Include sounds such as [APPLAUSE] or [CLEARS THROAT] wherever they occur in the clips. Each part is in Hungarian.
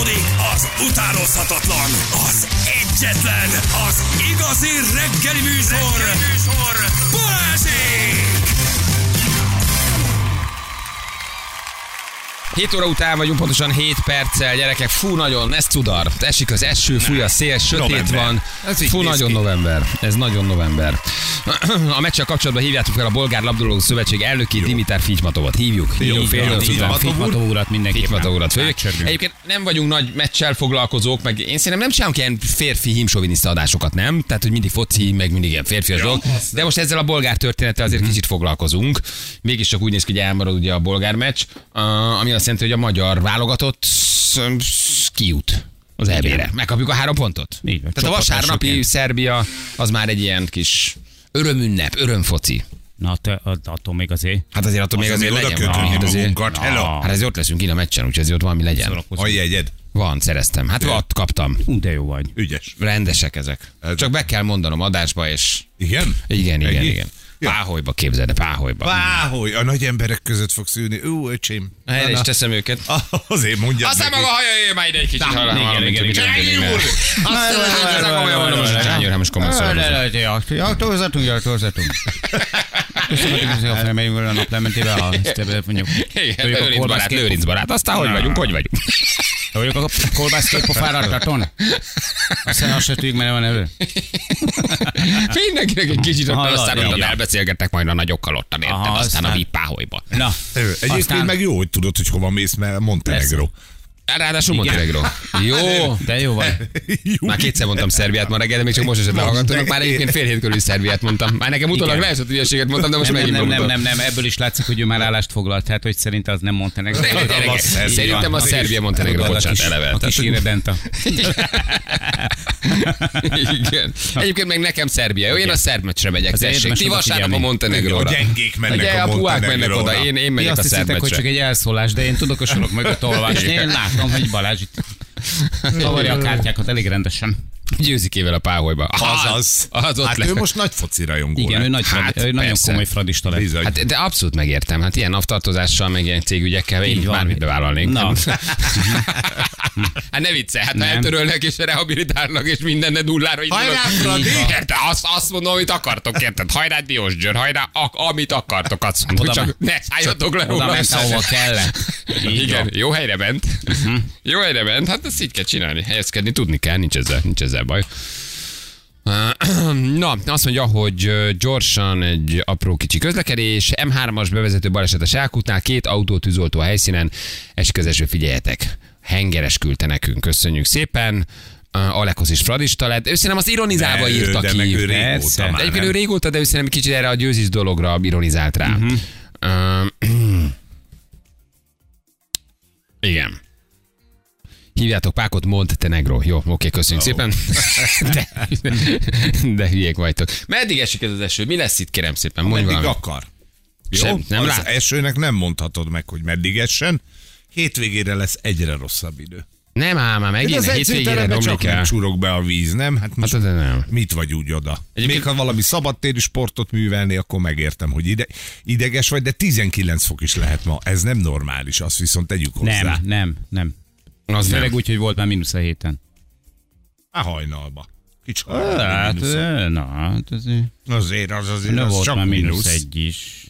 Folytatódik az utánozhatatlan, az egyetlen, az igazi reggeli műsor, reggeli műsor Balázsék! 7 óra után vagyunk, pontosan 7 perccel, gyerekek, fú nagyon, ez tudar, esik az eső, fúj a szél, sötét November. van, Ez fú nagyon ki. november, ez nagyon november. A meccsel kapcsolatban hívjátok fel a Bolgár Labdarúgó Szövetség elnökét Dimitár Fitymatovot, hívjuk, hívjuk fél jó, nyolc jó. után. Fitmató urat mindenképpen. Fitymatov urat. Egyébként nem vagyunk nagy meccsel foglalkozók, meg én szerintem nem csinálunk ilyen férfi hímsoviniszta adásokat, nem? Tehát, hogy mindig foci, meg mindig ilyen férfias dolog. De most ezzel a bolgár történettel azért kicsit foglalkozunk. Mégis csak úgy néz ki, hogy elmarad ugye a bolgár meccs, ami azt jelenti, hogy a magyar válogatott kijut az EB-re. Megkapjuk a három pontot. Így van, Tehát a vasárnapi. Szerbia az már egy ilyen kis örömünnep, örömfoci. Na, te, attól még azért. Hát azért attól még azért oda legyen valami. Hát azért. Hello! hát azért ott leszünk innen a meccsen, úgyhogy azért ott valami legyen. A jegyed? Van, szereztem. Hát ott kaptam. Ú, de jó vagy. Ügyes. Rendesek ezek. Ez- Csak be kell mondanom adásba, és Igen? igen, igen, Ennyi? igen. Ja. Páholyba képzeld, páholyba. Váholy, a nagy emberek között fogsz ülni. Ú, öcsém. Erre is teszem őket. [LAUGHS] Azért mondjad Aztán maga haja már ide egy kicsit. hallom, igen, igen, igen. Aztán most hát most komolyan szólom. Ja, torzatunk, ja, torzatunk. Köszönöm, hogy felmegyünk a naplementébe, ha mondjuk. Igen, Lőrinc barát, Lőrinc barát. Aztán hogy vagyunk, hogy vagyunk? Vagyok a kolbász két pofára a taton? Aztán azt se tudjuk, mert van elő. Mindenkinek egy kicsit ott, aztán onnan van. elbeszélgettek majd a nagyokkal ottan, érted? Aha, Aztán a aztán- VIP páholyba. Na, Ö, Egyébként aztán- meg jó, hogy tudod, hogy hova mész, mert Montenegro. Ráadásul Montenegro. Jó. [LAUGHS] de jó vagy. Jó. Már kétszer mondtam Szerbiát ma reggel, de még csak most esett le hallgatónak. Már egyébként fél hét körül is Szerbiát mondtam. Már nekem utólag Igen. leesett hülyeséget mondtam, de most Nem, megint nem, nem, nem, nem, ebből is látszik, hogy ő már állást foglalt, hát hogy szerint az nem Montenegro. Szerintem a Szerbia. Montenegro, bocsánat, kis- eleve. A kis Tehát- Iredenta. Igen. Egyébként meg nekem Szerbia. Jó, én a szerb meccsre megyek. Az Tessék, ti vasárnap a figyelni. A Montenegróra. gyengék mennek Ugye a a mennek Montenegróra. oda, én, én Mi megyek a azt szerb hiszitek, hogy meccsre. csak egy elszólás, de én tudok a sorok mögött olvasni. Én látom, hogy Balázs itt kavarja a kártyákat elég rendesen. Győzikével a páholyba. Azaz. Az ott hát le- ő most nagy foci rajongó. Igen, ő, nagy, Hát, hát, ő nagyon persze. komoly fradista lett. Bizony. Hát, de abszolút megértem. Hát ilyen navtartozással, meg ilyen cégügyekkel én Így van. bármit bevállalnék. Na. [LAUGHS] hát ne vicce, hát ha Nem. eltörölnek és rehabilitálnak és minden ne nullára így Hajrá, Fradi! Érted? Azt, azt mondom, amit akartok, érted? Hajrá Diós Győr, hajrá, ak- amit akartok, azt mondom, Oda csak ne szálljatok le Oda róla. ment, ahova kellett. Igen, jó helyre ment. Jó helyre ment, hát ezt így kell csinálni. Helyezkedni tudni kell, nincs ezzel, nincs ezzel baj. [CLEARS THROAT] Na, azt mondja, hogy gyorsan egy apró kicsi közlekedés. M3-as bevezető baleset a Sákútnál, két autó tűzoltó a helyszínen. Eső, figyeljetek. Hengeres küldte nekünk, köszönjük szépen. Alekosz is fradista lett. Ő szerintem azt ironizálva ő- írta de ki. meg ő régóta már, De egyébként nem? ő régóta, de ő szerintem kicsit erre a győzis dologra ironizált rá. Uh, [CLEARS THROAT] igen. Hívjátok Pákot Montenegro. Jó, oké, köszönjük oh. szépen. [LAUGHS] De, de hülyék vagytok. Meddig esik ez az eső? Mi lesz itt, kérem szépen? Mondj Meddig valamit. akar. Jó? Sem- nem az lát? esőnek nem mondhatod meg, hogy meddig essen. Hétvégére lesz egyre rosszabb idő. Nem ám, már megint a hétvégére csak romlik nem el. csurog be a víz, nem? Hát most Hát de nem. mit vagy úgy oda? Egyébként- Még ha valami szabadtéri sportot művelni, akkor megértem, hogy ide, ideges vagy, de 19 fok is lehet ma. Ez nem normális, azt viszont tegyük hozzá. Nem, nem, nem. Az Főleg úgy, hogy volt már mínusz a héten. A hajnalba. Kicsi Hát, ö, na, hát azért. Azért az azért Na, az volt csak már mínusz mínusz. egy is.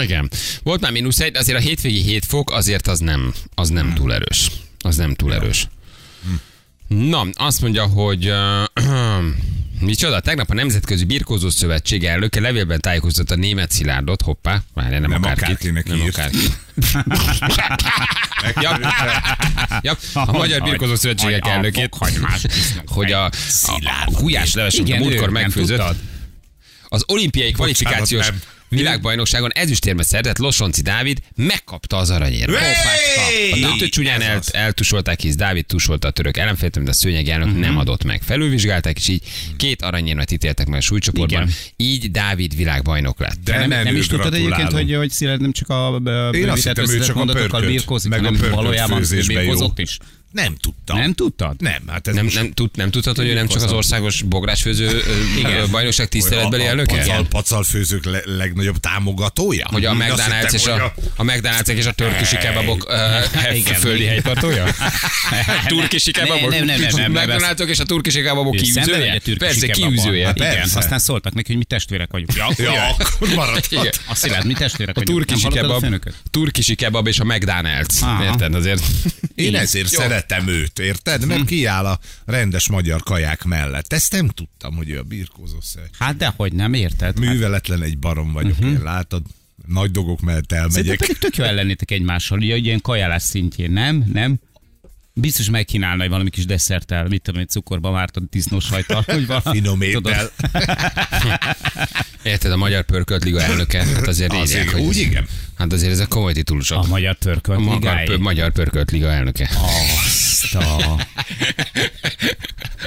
Igen. Volt már mínusz egy, azért a hétvégi 7 fok, azért az nem, az nem túl erős. Az nem túl erős. Na, azt mondja, hogy uh, [CLEARS THROAT] micsoda, tegnap a Nemzetközi Birkózó Szövetség elnöke levélben tájékoztatta a német Szilárdot, hoppá, várjál, nem, Nem akárkit, akárkinek nem írt. akárkit. [LAUGHS] ja, ja, a Magyar Birkózó Szövetségek elnökét, hogy a, a, a gulyás leves, amit múltkor megfőzött, az olimpiai kvalifikációs. Világbajnokságon ezüstérmet szerzett Losonci Dávid megkapta az aranyérmet. A döntő csúnyán el, eltusolták, hisz Dávid tusolta a török ellenféltem, de a szőnyeg elnök Mhm. nem adott meg. Felülvizsgálták, és így két aranyérmet ítéltek meg a súlycsoportban. Igen. Így Dávid világbajnok lett. De Nem, nem is tudtad egyébként, hogy, hogy Szilárd nem csak a bővített összetett csak a mondatokkal birkózik, meg hanem valójában birkózott is. Nem tudtam. Nem tudtad? Nem, hát ez Nem, nem, tud, nem tudhatod, hogy ő nem csak az országos bográsfőző bajnokság tiszteletbeli a, a elnöke? pacal, pacal főzők le, legnagyobb támogatója? Hogy a McDonald's és a, a McDonald's és a törkisi kebabok [LAUGHS] [LAUGHS] földi helytartója? [LAUGHS] Turkisi kebabok? Nem, nem, nem. McDonald's és a turkisi kebabok kiűzője? a Persze, kiűzője. Persze. aztán szóltak neki, hogy mi testvérek vagyunk. Ja, akkor maradhat. Azt szilárd, mi testvérek A vagyunk. turkisi a kebab, turkisi kebab és a McDonald's. Érted azért? Én ezért szeretem őt, érted? Mert kiáll a rendes magyar kaják mellett. Ezt nem tudtam, hogy ő a birkózó szeg. Hát dehogy nem, érted? Hát, Műveletlen egy barom vagyok, én látod? Nagy dolgok mellett Szerintem elmegyek. pedig tök jó ellennétek egymással, ugye ilyen kajálás szintjén, nem? Nem? Biztos megkínálna egy valami kis desszerttel, mit tudom, egy cukorba mártad disznós sajtal, [LAUGHS] hogy valami. Finom étel. [LAUGHS] Érted, a Magyar Pörkölt Liga elnöke. Hát azért Az írják, hogy úgy igen. Hát azért ezek komoly titulusok. A magyar törkölt A Magyar, pör, Magyar Pörkölt Liga elnöke. Azt a... [LAUGHS]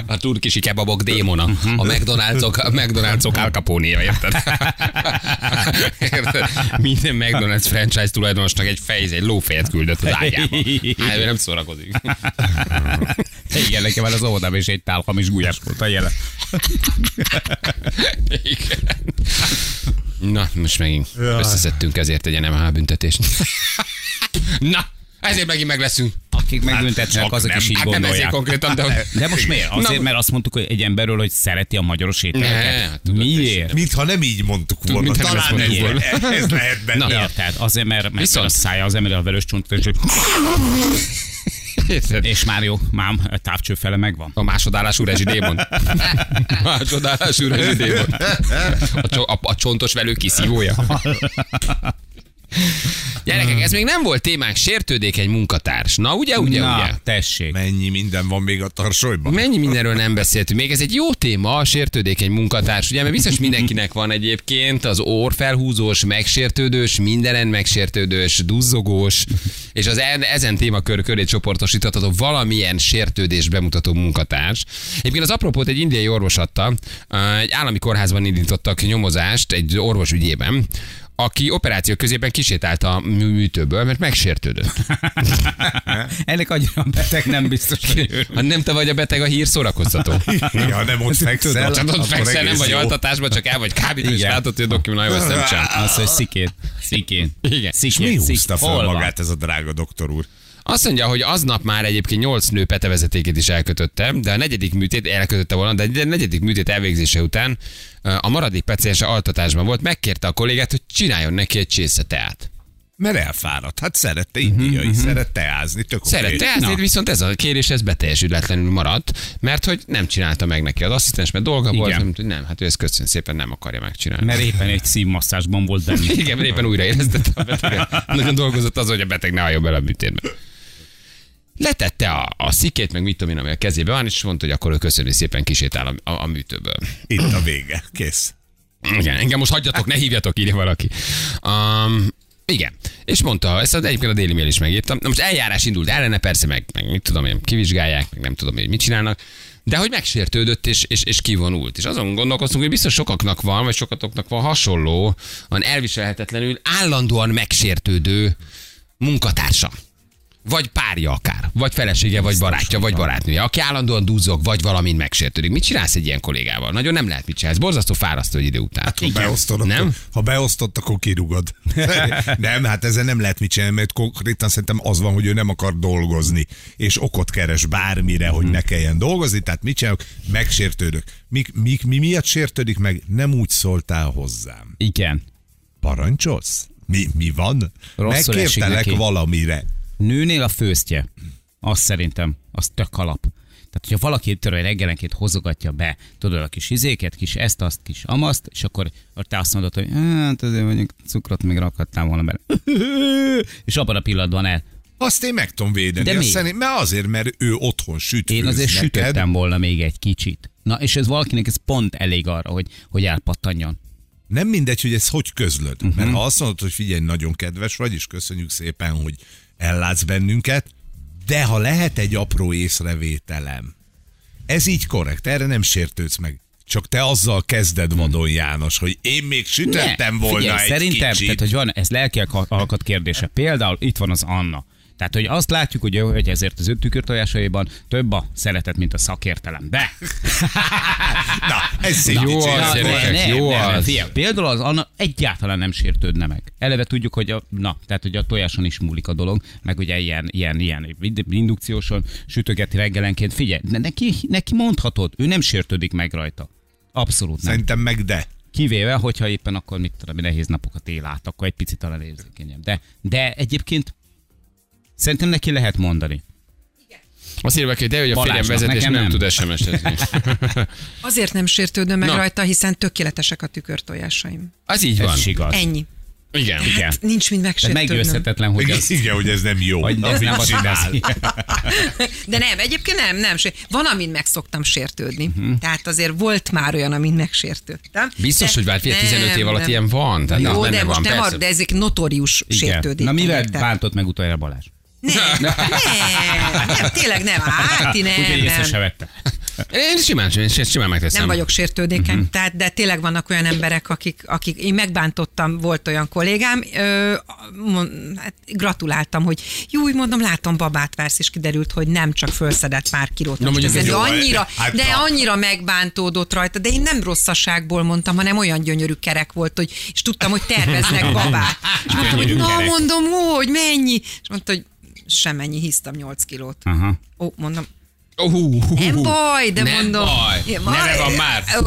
A turkisi kebabok démona. A McDonald'sok, a McDonald'sok Al Capone-ja, érted? [LAUGHS] érted? Minden McDonald's franchise tulajdonosnak egy fejz, egy lófejet küldött az ágyába. Hát ő nem szórakozik. [LAUGHS] Igen, nekem az óvodában is egy tál hamis gulyás volt a jelen. Igen. Na, most megint összeszedtünk ezért egy NMH büntetést. [LAUGHS] Na, ezért megint meg leszünk. Akik megbüntetnek, csak azok nem. is így Hát nem ezért gondolják. konkrétan, de... De most miért? Azért, Na. mert azt mondtuk hogy egy emberről, hogy szereti a magyaros Ne, ételeket. hát tudod, Miért? Mintha nem így mondtuk volna. nem ezt Talán ez, mondtuk volna. ez lehet benne. Na. Érted? Azért, mert meg Viszont- a szája az ember a velős csontot, és, Érted? és már jó, mám, a távcső fele megvan. A másodállású rezsidémon. [LAUGHS] másodállású rezsidémon. A, cso- a, a csontos velő kiszívója. [LAUGHS] Ez még nem volt témánk, sértődékeny munkatárs. Na, ugye, ugye, Na, ugye? tessék. Mennyi minden van még a tarsolyban? Mennyi mindenről nem beszéltünk. Még ez egy jó téma, a sértődékeny munkatárs. Ugye, mert biztos mindenkinek van egyébként az orrfelhúzós, megsértődős, mindenen megsértődős, duzzogós, és az en- ezen témakör köré csoportosítható valamilyen sértődés bemutató munkatárs. Egyébként az apropót egy indiai orvos adta, egy állami kórházban indítottak nyomozást egy orvos ügyében, aki operáció közében kisétált a mű- műtőből, mert megsértődött. [LAUGHS] Ennek annyira beteg nem biztos, hogy. [LAUGHS] Ha nem te vagy a beteg, a hír szórakoztató. [LAUGHS] Ja, nem ott fekszel. Csak ott fekszel, nem vagy jó. altatásban, csak el vagy kábítva, és látod, hogy a doki, na jó, ezt nem csinál. Az, hogy szikén. Szikén. Igen. Szikén. Mi szikén. húzta fel magát ez a drága doktor úr? Azt mondja, hogy aznap már egyébként 8 nő petevezetékét is elkötötte, de a negyedik műtét elkötötte volna, de a negyedik műtét elvégzése után a maradék paciense altatásban volt, megkérte a kollégát, hogy csináljon neki egy csésze teát. Mert elfáradt. Hát szerette indiai, szeret teázni. Tök oké. Szerette teázni, Na. viszont ez a kérés ez beteljesületlenül maradt, mert hogy nem csinálta meg neki az asszisztens, mert dolga volt, nem, hogy nem, hát ő ezt köszönöm szépen nem akarja megcsinálni. Mert éppen egy szívmasszázsban volt benne. [LAUGHS] Igen, mert éppen újra éreztette a beteget. [LAUGHS] Nagyon dolgozott az, hogy a beteg ne halljon bele a műtétbe. Letette a, a szikét, meg mit tudom én, ami a kezébe van, és mondta, hogy akkor ő köszönő szépen kisétál a, a, a műtőből. Itt a vége. Kész. Igen, engem most hagyjatok, ne hívjatok, írja valaki. Um, igen, és mondta, ezt az egyébként a Daily Mail is megírtam. Na most eljárás indult ellene, persze, meg, meg mit tudom én, kivizsgálják, meg nem tudom, hogy mit csinálnak, de hogy megsértődött és, és, és kivonult. És azon gondolkoztunk, hogy biztos sokaknak van, vagy sokatoknak van hasonló, van elviselhetetlenül állandóan megsértődő munkatársa. Vagy párja akár, vagy felesége, vagy barátja, vagy barátnője, aki állandóan duzzog, vagy valamin megsértődik. Mit csinálsz egy ilyen kollégával? Nagyon nem lehet mit csinálsz. Borzasztó fárasztó egy idő után. Ha beosztod, Nem? Akkor, ha beosztott, akkor kirugod. [LAUGHS] nem, hát ezzel nem lehet mit csinálni, mert konkrétan szerintem az van, hogy ő nem akar dolgozni, és okot keres bármire, hogy ne kelljen dolgozni, tehát mit csinálok? Megsértődök. Mi, mi, mi miatt sértődik meg? Nem úgy szóltál hozzám. Igen. Parancsolsz? Mi, mi van? Rosszul esik Megkértelek neki. valamire. Nőnél a főztje. Azt szerintem, az tök alap. Tehát, hogyha valaki törő reggelenként hozogatja be, tudod, a kis izéket, kis ezt, azt, kis amaszt, és akkor, te azt mondod, hogy hát azért mondjuk cukrot még rakhattam volna bele. [LAUGHS] és abban a pillanatban el. Azt én meg tudom védeni. De Azt szerint, mert azért, mert ő otthon süt Én azért neked. sütöttem volna még egy kicsit. Na, és ez valakinek ez pont elég arra, hogy, hogy elpattanjon. Nem mindegy, hogy ezt hogy közlöd. Mhm. Uh-huh. Mert ha azt mondod, hogy figyelj, nagyon kedves vagy, és köszönjük szépen, hogy ellátsz bennünket, de ha lehet egy apró észrevételem, ez így korrekt, erre nem sértődsz meg. Csak te azzal kezded, Vadon János, hogy én még sütöttem Ne, volna figyelj, egy szerintem, kicsit. tehát, hogy van, ez lelki alkat kérdése. Például itt van az Anna. Tehát, hogy azt látjuk, hogy, hogy ezért az ő tükörtojásaiban több a szeretet, mint a szakértelem. De [LAUGHS] Na, ez szép Jó az, gyerekek, jó az. Például az Anna egyáltalán nem sértődne meg. Eleve tudjuk, hogy a, na, tehát, hogy a tojáson is múlik a dolog, meg ugye ilyen, ilyen, ilyen indukcióson sütögeti reggelenként. Figyelj, ne- neki, neki mondhatod, ő nem sértődik meg rajta. Abszolút nem. Szerintem meg de. Kivéve, hogyha éppen akkor mit tudom, nehéz napokat él át, akkor egy picit talán érzékenyebb. De, de egyébként szerintem neki lehet mondani. Azt írják, hogy de, hogy a férjem Balázsnak, vezet, és nekem nem, nem. tud SMS-ezni. [LAUGHS] Azért nem sértődöm meg Na. rajta, hiszen tökéletesek a tükörtojásaim. Az így Ez van. is igaz. Ennyi. Igen. Igen. Hát nincs mind megsértődnöm. meggyőzhetetlen, hogy az, Igen, hogy ez nem jó. hogy ez nem az csinál. [LAUGHS] De nem, egyébként nem, nem. Van, amin meg szoktam sértődni. Tehát azért volt már olyan, amin megsértődtem. Biztos, De hogy figyelj, 15 év nem, alatt nem. ilyen van. Tehát Jó, de benne most van, nem de ezek notorius Igen. sértődések. Na mivel bántott meg utoljára Balázs? Nem, nem, nem, tényleg nem. Áti, nem, Úgyhogy észre se nem. Én simán, simán, simán megteszem. Nem vagyok sértődékeny, uh-huh. tehát, de tényleg vannak olyan emberek, akik, akik én megbántottam, volt olyan kollégám, ö, mond, hát gratuláltam, hogy jó, úgy mondom, látom, babát vársz, és kiderült, hogy nem csak fölszedett pár kilót. Na, ez jó. annyira, Hát de annyira megbántódott rajta, de én nem rosszaságból mondtam, hanem olyan gyönyörű kerek volt, hogy, és tudtam, hogy terveznek [LAUGHS] babát. És mondtam, hogy na, mondom, hogy mennyi? És mondta, hogy semennyi, hisztam 8 kilót. Aha. Ó, mondom, Oh, hú, hú, nem baj, de nem mondom. Baj. Ja, Neve van már. Ó,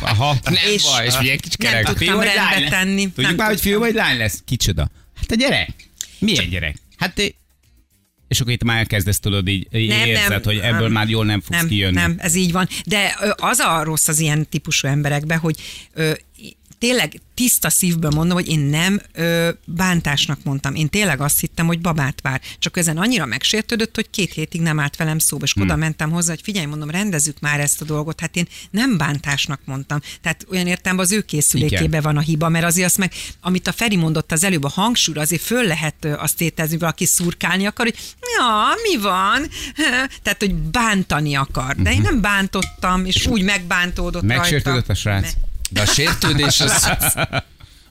Aha. Nem És- baj, és milyen kicsi Nem kerek. tudtam Fiú vagy rendbe tenni. Tudjuk Nem már, hogy fiú tudtam. vagy lány lesz. Kicsoda? Hát a gyerek. Milyen gyerek? Hát. És akkor itt már elkezdesz tudod így, Nem, érzed, nem, hogy ebből nem. már jól nem fogsz nem, kijönni. Nem, ez így van. De az a rossz az ilyen típusú emberekben, hogy tényleg tiszta szívből mondom, hogy én nem ö, bántásnak mondtam. Én tényleg azt hittem, hogy babát vár. Csak ezen annyira megsértődött, hogy két hétig nem állt velem szóba, és hmm. oda mentem hozzá, hogy figyelj, mondom, rendezzük már ezt a dolgot. Hát én nem bántásnak mondtam. Tehát olyan értelemben az ő készülékébe van a hiba, mert azért azt meg, amit a Feri mondott az előbb, a hangsúly, azért föl lehet azt tétezni, hogy valaki szurkálni akar, hogy ja, mi van? Tehát, hogy bántani akar. De én nem bántottam, és úgy megbántódott Megsértődött rajta. a srác? Me- De a sértődés az...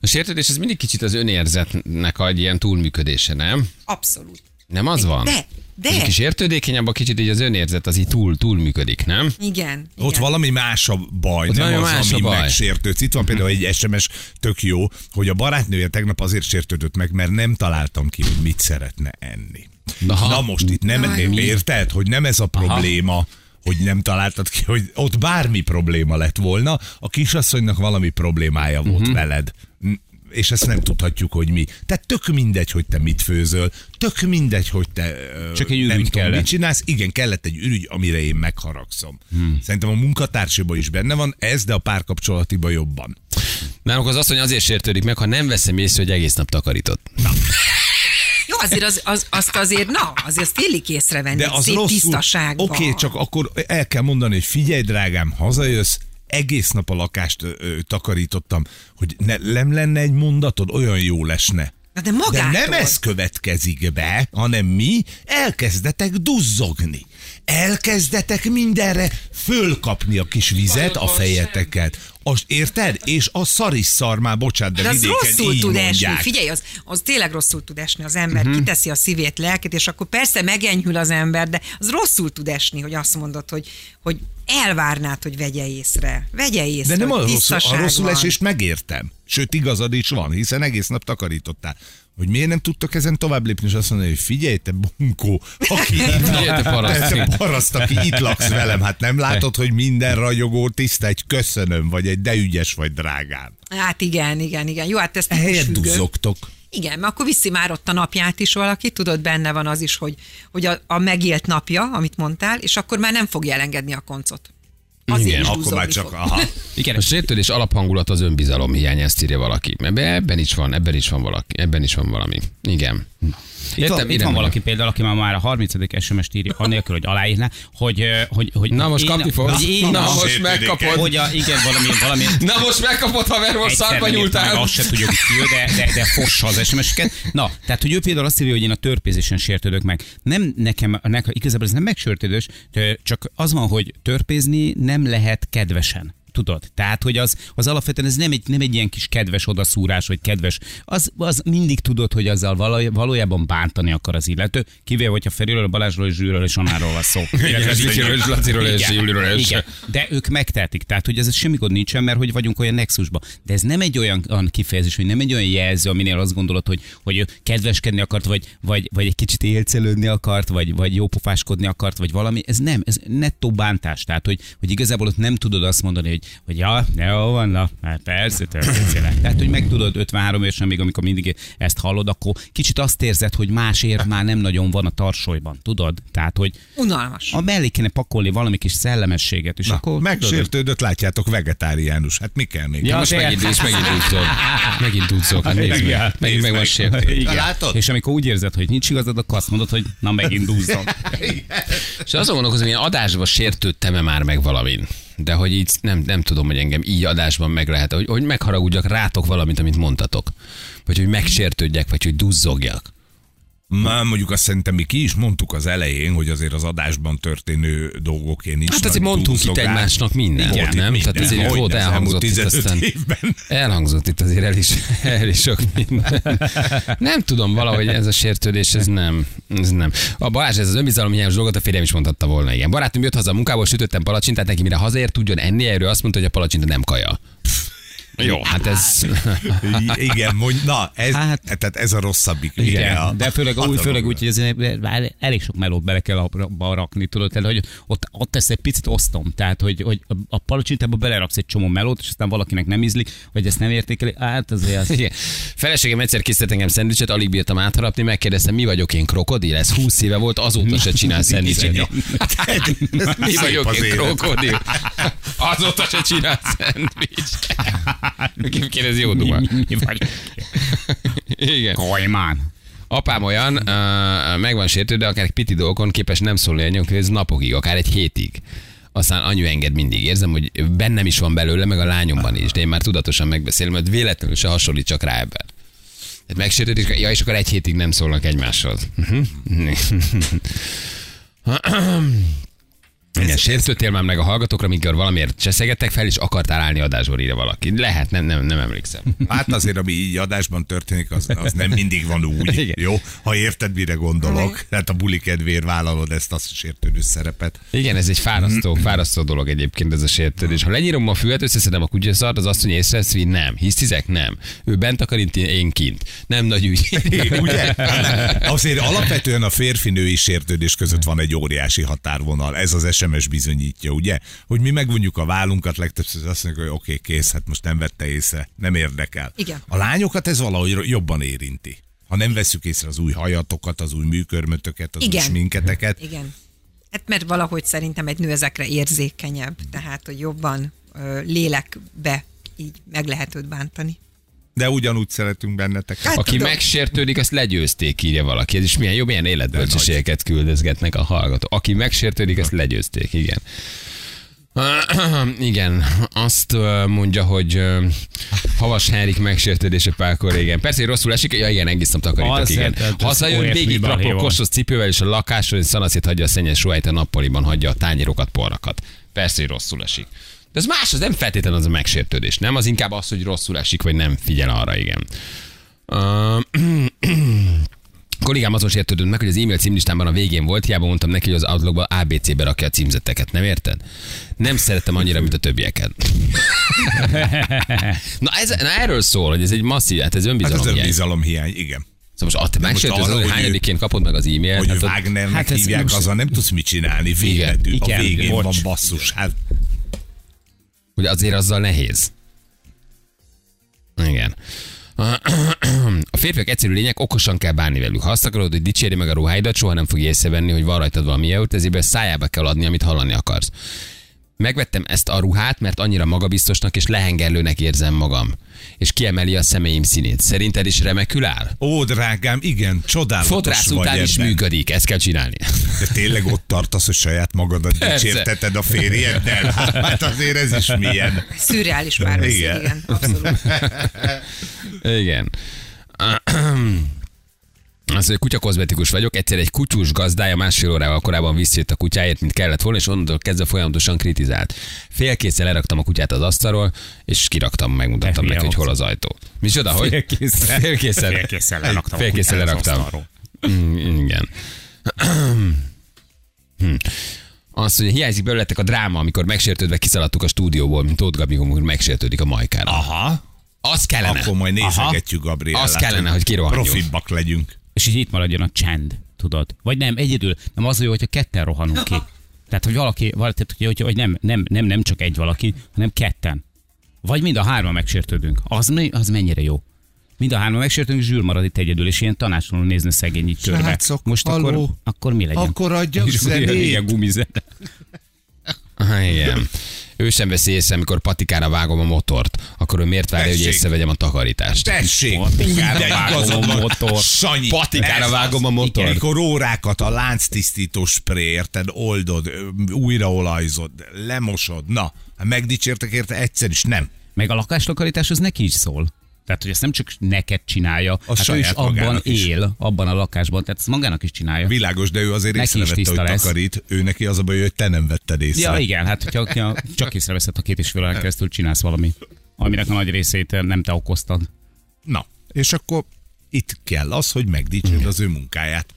A sértődés az mindig kicsit az önérzetnek egy ilyen túlműködése, nem? Abszolút. Nem az van? De, de. Egy kis értődékenyebb, a kicsit így az önérzet az így túl, túlműködik, nem? Igen. Ott igen. valami más a baj, Ott nem valami az, más ami baj. megsértődsz. Itt van például egy SMS tök jó, hogy a barátnője tegnap azért sértődött meg, mert nem találtam ki, hogy mit szeretne enni. Aha. Na most itt nem, mi? érted, hogy nem ez a probléma, hogy nem találtad ki, hogy ott bármi probléma lett volna, a kisasszonynak valami problémája volt Mhm. veled. És ezt nem tudhatjuk, hogy mi. Tehát tök mindegy, hogy te mit főzöl, tök mindegy, hogy te Csak egy nem tudom, kellett. mit csinálsz. Igen, kellett egy ürügy, amire én megharagszom. Hmm. Szerintem a munkatársiban is benne van ez, de a párkapcsolatiban jobban. Nálunk az asszony azért sértődik meg, ha nem veszem észre, hogy egész nap takarított. Jó, [LAUGHS] azért az, az, azt azért, na, azért illik észrevenni, De az szép rosszul. tisztaságban. Oké, okay, csak akkor el kell mondani, hogy figyelj, drágám, hazajössz, egész nap a lakást ö, ö, takarítottam, hogy ne, nem lenne egy mondatod, olyan jó lesne. Na de magától. De nem ez következik be, hanem mi elkezdetek duzzogni. Elkezdetek mindenre fölkapni a kis vizet, a fejeteket. Az, érted? És a szarisszar már, bocsánat, de, De az vidéken rosszul így tud mondják. esni. Figyelj, az, az tényleg rosszul tud esni az ember. Uh-huh. Kiteszi a szívét, lelkét, és akkor persze megenyhül az ember, de az rosszul tud esni, hogy azt mondod, hogy, hogy elvárnád, hogy vegye észre. Vegye észre, De nem a rosszul, a rosszul esést megértem. Sőt, igazad is van, hiszen egész nap takarítottál. Hogy miért nem tudtok ezen tovább lépni, és azt mondani, hogy figyelj, te bunkó, aki [LAUGHS] itt Figyelj, te paraszt. te paraszt, aki itt laksz velem, hát nem látod, hogy minden ragyogó tiszta, egy köszönöm, vagy egy de ügyes vagy drágám. Hát igen, igen, igen. Jó, hát ez Ehelyett típusfüggő. duzzogtok. Igen, mert akkor viszi már ott a napját is valaki, tudod, benne van az is, hogy, hogy a, a megélt napja, amit mondtál, és akkor már nem fogja elengedni a koncot. Azért Igen, Akkor már csak, aha. Igen, A sértődés alaphangulat az önbizalom hiány, ezt írja valaki. Ebben is van, ebben is van valaki, ebben is van valami. Igen. Itt van, itt van valaki például, aki már, már a 30. SMS-t írja, annélkül, hogy aláírná, hogy, hogy, hogy Na most én- kapni fogsz. Hogy én, Na a- most megkapod. hogy a, igen, valami, valami Na most megkapod, haver, most egyszer szarba értem, nyúltál. Azt se tudjuk, hogy ki de, de, de fossa az SMS-eket. Na, tehát, hogy ő például azt írja, hogy én a törpézésen sértődök meg. Nem nekem, nekem igazából ez nem megsértődés, csak az van, hogy törpézni nem lehet kedvesen. Tudod? Tehát, hogy az, az alapvetően ez nem egy, nem egy ilyen kis kedves odaszúrás, vagy kedves. Az, az mindig tudod, hogy azzal valój- valójában bántani akar az illető, kivéve, hogyha Feriről, Balázsról és Zsűről és Anáról van szó. [LAUGHS] Zsicsiről és Laciról és Igen, Juliról és-. De ők megtehetik, tehát hogy ez semmi gond nincsen, mert hogy vagyunk olyan nexusban. De ez nem egy olyan, kifejezés, hogy nem egy olyan jelző, aminél azt gondolod, hogy, hogy ő kedveskedni akart, vagy, vagy, vagy egy kicsit élcelődni akart, vagy, vagy jópofáskodni akart, vagy valami. Ez nem, ez nettó bántás. Tehát, hogy, hogy igazából ott nem tudod azt mondani, hogy, hogy ja, jó van, na, hát persze, történetszéle. Tehát, hogy meg tudod 53 évesen, még amikor mindig ezt hallod, akkor kicsit azt érzed, hogy más ér már nem nagyon van a tarsolyban, tudod? Tehát, hogy Unalmas. a mellé kéne pakolni valami kis szellemességet, és Na, akkor... megsértődött, látjátok, vegetáriánus. Hát mi kell még? Ja, Most megint, és megint úszok. Megint úszok, hát. Megint meg van sértő. Igen. Látod? És amikor úgy érzed, hogy nincs igazad, akkor azt mondod, hogy na megint dúzzom. És azon gondolkozom, hogy én adásban sértődtem-e már meg valamin. De hogy így nem, nem tudom, hogy engem így adásban meg lehet, hogy, hogy megharagudjak rátok valamit, amit mondtatok. Vagy hogy megsértődjek, vagy hogy duzzogjak. Már mondjuk azt szerintem mi ki is mondtuk az elején, hogy azért az adásban történő dolgokért nincs Hát nagy azért mondtunk itt egymásnak mindent, itt nem? minden. Tehát azért volt elhangzott itt 15 aztán. évben. Elhangzott itt azért el is, [LAUGHS] el is sok minden. Nem tudom, valahogy ez a sértődés, ez nem. Ez nem. A Balázs, ez az önbizalomhiányos dolgot a férjem is mondhatta volna, igen. Barátom jött haza a munkából, sütöttem palacsintát, neki mire hazaért tudjon enni, erről azt mondta, hogy a palacsinta nem kaja. Jó, hát ez... Igen, mondj, na, ez, Hát- tehát ez a rosszabbik. Igen, a- de főleg, a úgy, főleg úgy, hogy már elég sok melót bele kell abba rakni, tudod, tehát, hogy ott, ott ezt egy picit osztom, tehát, hogy, hogy a- palacsintába beleraksz egy csomó melót, és aztán valakinek nem ízlik, vagy ezt nem értékeli, hát azért az... Igen. Feleségem egyszer készített engem szendvicset, alig bírtam átharapni, megkérdeztem, mi vagyok én krokodil? Ez 20 éve volt, azóta se csinál [LAUGHS] szendvicset. [LAUGHS] [LAUGHS] Mi vagyok én krokodil? Azóta se csinál szendvics. [LAUGHS] Kérdezi jó duma. mi, vagy? Igen. Kajmán. Apám olyan, uh, meg van sértődve, akár egy piti dolgokon képes nem szólni a nyomkő, ez napokig, akár egy hétig. Aztán anyu enged mindig. Érzem, hogy bennem is van belőle, meg a lányomban is, de én már tudatosan megbeszélem, hogy véletlenül se hasonlítsak rá ebben. Tehát megsértődik, ja, és akkor egy hétig nem szólnak egymáshoz. Igen, sértődtél már meg a hallgatókra, amikor valamiért cseszegettek fel, és akartál állni adásból, írja valaki. Lehet, nem, nem, nem emlékszem. Hát azért, ami így adásban történik, az, az nem mindig van úgy. Igen. Jó? Ha érted, mire gondolok. Tehát a buli kedvéért vállalod ezt a sértődő szerepet. Igen, ez egy fárasztó, fárasztó dolog egyébként ez a sértődés. Ha lenyírom a füvet, összeszedem a kutyaszart, az azt mondja, észrevesz, hogy nem. Hisztizek? Nem. Ő bent akar, én kint. Nem nagy ügy. [LAUGHS] Ugye? Azért alapvetően a férfi-női sértődés között van egy óriási határvonal. Ez az SMS bizonyítja, ugye? Hogy mi megvonjuk a vállunkat, legtöbbször azt mondjuk, hogy oké, okay, kész, hát most nem vette észre, nem érdekel. Igen. A lányokat ez valahogy jobban érinti. Ha nem veszük észre az új hajatokat, az új műkörmötöket, az Igen. új sminketeket. [LAUGHS] Igen. Hát mert valahogy szerintem egy nő ezekre érzékenyebb, tehát hogy jobban ö, lélekbe így meg lehet őt bántani. De ugyanúgy szeretünk benneteket. Hát- Aki tudom. megsértődik, azt legyőzték, írja valaki. Ez is milyen jó, milyen életbölcsességeket küldözgetnek a hallgatók. Aki megsértődik, azt legyőzték, igen. [CLEARS THROAT] Igen, azt mondja, hogy Havas Henrik megsértődése párkor régen. Persze, hogy rosszul esik, ja igen, egészem takarítok, Az, igen. hát, Hazajön, végig trapol van. kostos cipővel, és a lakáson, és szanaszét hagyja a szennyes ruháit a nappaliban, hagyja a tányérokat, porrakat. Persze, hogy rosszul esik. De ez más, az nem feltétlenül az a megsértődés, nem? Az inkább az, hogy rosszul esik, vagy nem figyel arra, igen. Uh, [CLEARS THROAT] kollégám azon sértődött meg, hogy az e-mail címlistámban a végén volt, hiába mondtam neki, hogy az Outlookba ABC-be rakja a címzeteket, nem érted? Nem szerettem annyira, mint a többieket. [LAUGHS] na, ez, na erről szól, hogy ez egy masszív, hát ez Hát önbizalom. az hiány. önbizalom hiány, igen. Szóval most, most megsértődött, arra, hogy hányadiként kapod meg az e-mailt. Hogy hát Wagnernek hát hát ez hívják, most- azzal nem tudsz mit csinálni. Véletül. A Igen, végén bocs. van basszus. Hát hogy azért azzal nehéz. Igen. A férfiak egyszerű lények, okosan kell bánni velük. Ha azt akarod, hogy dicséri meg a ruháidat, soha nem fogja észrevenni, hogy van rajtad valami jót, ezért szájába kell adni, amit hallani akarsz. Megvettem ezt a ruhát, mert annyira magabiztosnak és lehengerlőnek érzem magam. És kiemeli a szemeim színét. Szerinted is remekül áll? Ó, drágám, igen, csodálatos Fodrász vagy után is ebben. működik, ezt kell csinálni. De tényleg ott tartasz, hogy saját magadat Persze. dicsérteted a férjeddel? Hát azért ez is milyen. Szürreális párbeszéd, Igen. igen. igen, abszolút. Igen. [CLEARS THROAT] Az, hogy kutyakozmetikus vagyok, egyszer egy kutyus gazdája másfél órával korábban visszajött a kutyáért, mint kellett volna, és onnantól kezdve folyamatosan kritizált. Félkészsel leraktam a kutyát az asztalról, és kiraktam, megmutattam Ne neki, hogy hol az ajtó. Micsoda, hogy? Félkészsel. Félkészsel. Félkészsel leraktam az leraktam. Mm, igen. [CLEARS THROAT] Hm. Azt mondja, hiányzik belőletek a dráma, amikor megsértődve kiszaladtuk a stúdióból, mint Tóth Gabi, amikor megsértődik a majkára. Aha. Az kellene. Akkor majd nézegetjük Gabriellát. Az kellene, hogy kirohanjunk. Profibbak legyünk. És így itt maradjon a csend, tudod? Vagy nem, egyedül. Nem az a jó, hogyha ketten rohanunk ki. Tehát, hogy valaki, valaki hogy, hogy, hogy nem, nem, nem, nem, csak egy valaki, hanem ketten. Vagy mind a hárman megsértődünk. Az, az mennyire jó. Mind a hárman megsértődünk, és zsűr marad itt egyedül, és ilyen tanácsoló nézne szegény így körbe. Srácok, Most akkor, halló? akkor mi legyen? Akkor adjak [LAUGHS] És zenét. Ilyen gumizene. Aha, igen. Ő sem veszi észre, amikor patikára vágom a motort, akkor ő miért várja, hogy észrevegyem a takarítást? Tessék, Patikára vágom a van. motor. Sanyi. Patikára vágom a motor. Amikor órákat a lánctisztító spré, érted, oldod, újraolajzod, lemosod, na, megdicsértek érte egyszer is, nem. Meg a lakástakarítás az neki is szól. Tehát, hogy ezt nem csak neked csinálja, hát ő is saját abban is. él, abban a lakásban, tehát ezt magának is csinálja. Világos, de ő azért Neki észrevette, hogy lesz. takarít. Ő neki az a baj, hogy te nem vetted észre. Ja, igen, hát hogyha, hogyha csak észreveszed a két és fél keresztül csinálsz valami, aminek a nagy részét nem te okoztad. Na, és akkor itt kell az, hogy megdicsérd az ő munkáját.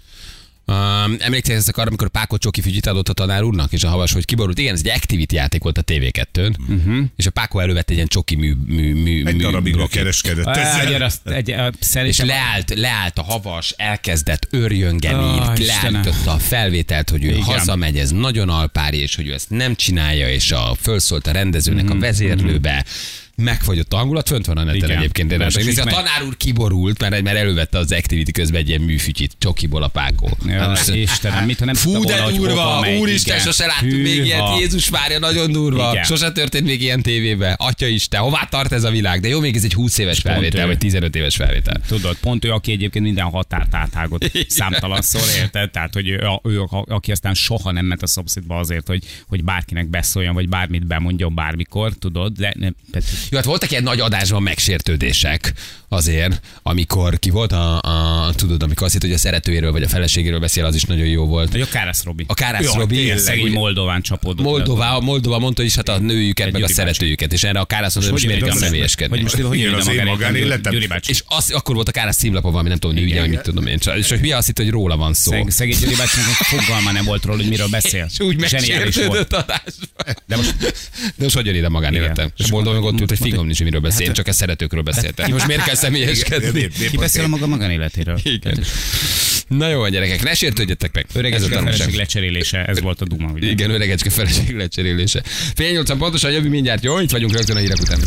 Um, emlékszel arra, amikor Pákó Csoki fügyit adott a tanár úrnak, és a havas, hogy kiborult. Igen, ez egy activity játék volt a TV2-n, uh-huh. és a Pákó elővett egy ilyen csoki mű, mű, mű, Egy mű darabig blokket. kereskedett Egy, ezzel. azt, egy, a- És leállt, leállt a havas, elkezdett örjöngeni, oh, leállította a felvételt, hogy ő Igen. Hazamegy, ez nagyon alpári, és hogy ő ezt nem csinálja, és a, fölszólt a rendezőnek Mhm, a vezérlőbe, megfagyott a hangulat, fönt van a neten Igen. egyébként. érdemes És. A tanár úr kiborult, mert, mert elővette az activity közben egy ilyen műfütyit, csokiból a pákó. Ja, Hát Istenem, mit, ha nem Fú, de volna, durva, úristen, sose láttunk még ilyet, Jézus Mária, nagyon durva. Igen. Sose történt még ilyen tévébe. Atya Isten, hová tart ez a világ? De jó, még ez egy 20 éves pont felvétel, vagy 15 éves felvétel. Tudod, pont ő, aki egyébként minden határt áthágott számtalanszor, érted? Tehát, hogy ő, ő, aki aztán soha nem ment a szomszédba azért, hogy, hogy bárkinek beszóljon, vagy bármit bemondjon bármikor, tudod, de nem, Jó, hát voltak ilyen nagy adásban megsértődések azért, amikor ki volt a, a tudod, amikor azt hitt, hogy a szeretőjéről vagy a feleségéről beszél, az is nagyon jó volt. vagy a Kárász Robi. A Kárász Robi, tényleg, Szegény ugye, Moldován csapódott. Moldova, Moldova mondta is hát a nőjüket, Egy meg a szeretőjüket, és erre a Kárász mondta, hogy miért kell személyeskedni. Hogy most hogy Igen, írja az én magánéletem. És az, akkor volt a Kárász címlapa valami, nem tudom, nőügye, mit tudom én. És hogy mi azt hitt, hogy róla van szó. Szeg, szegény Gyuri bácsinak fogalma nem volt róla, hogy miről beszél. És úgy megsértődött adásban. De most De most hogy jön ide magánéletem? Igen. És Moldova meg ott hogy fingom nincs, miről beszél, én csak a szeretőkről beszéltem. Most miért kell személyeskedni? Ki beszél a maga magánéletéről? Igen. Na jó, gyerekek, ne sértődjetek meg. Ez a feleség lecserélése, ez volt a duma, ugye? Igen, öregecske feleség lecserélése. Fél nyolcan pontosan jövő mindjárt, jó? Itt vagyunk rögtön a hírek után.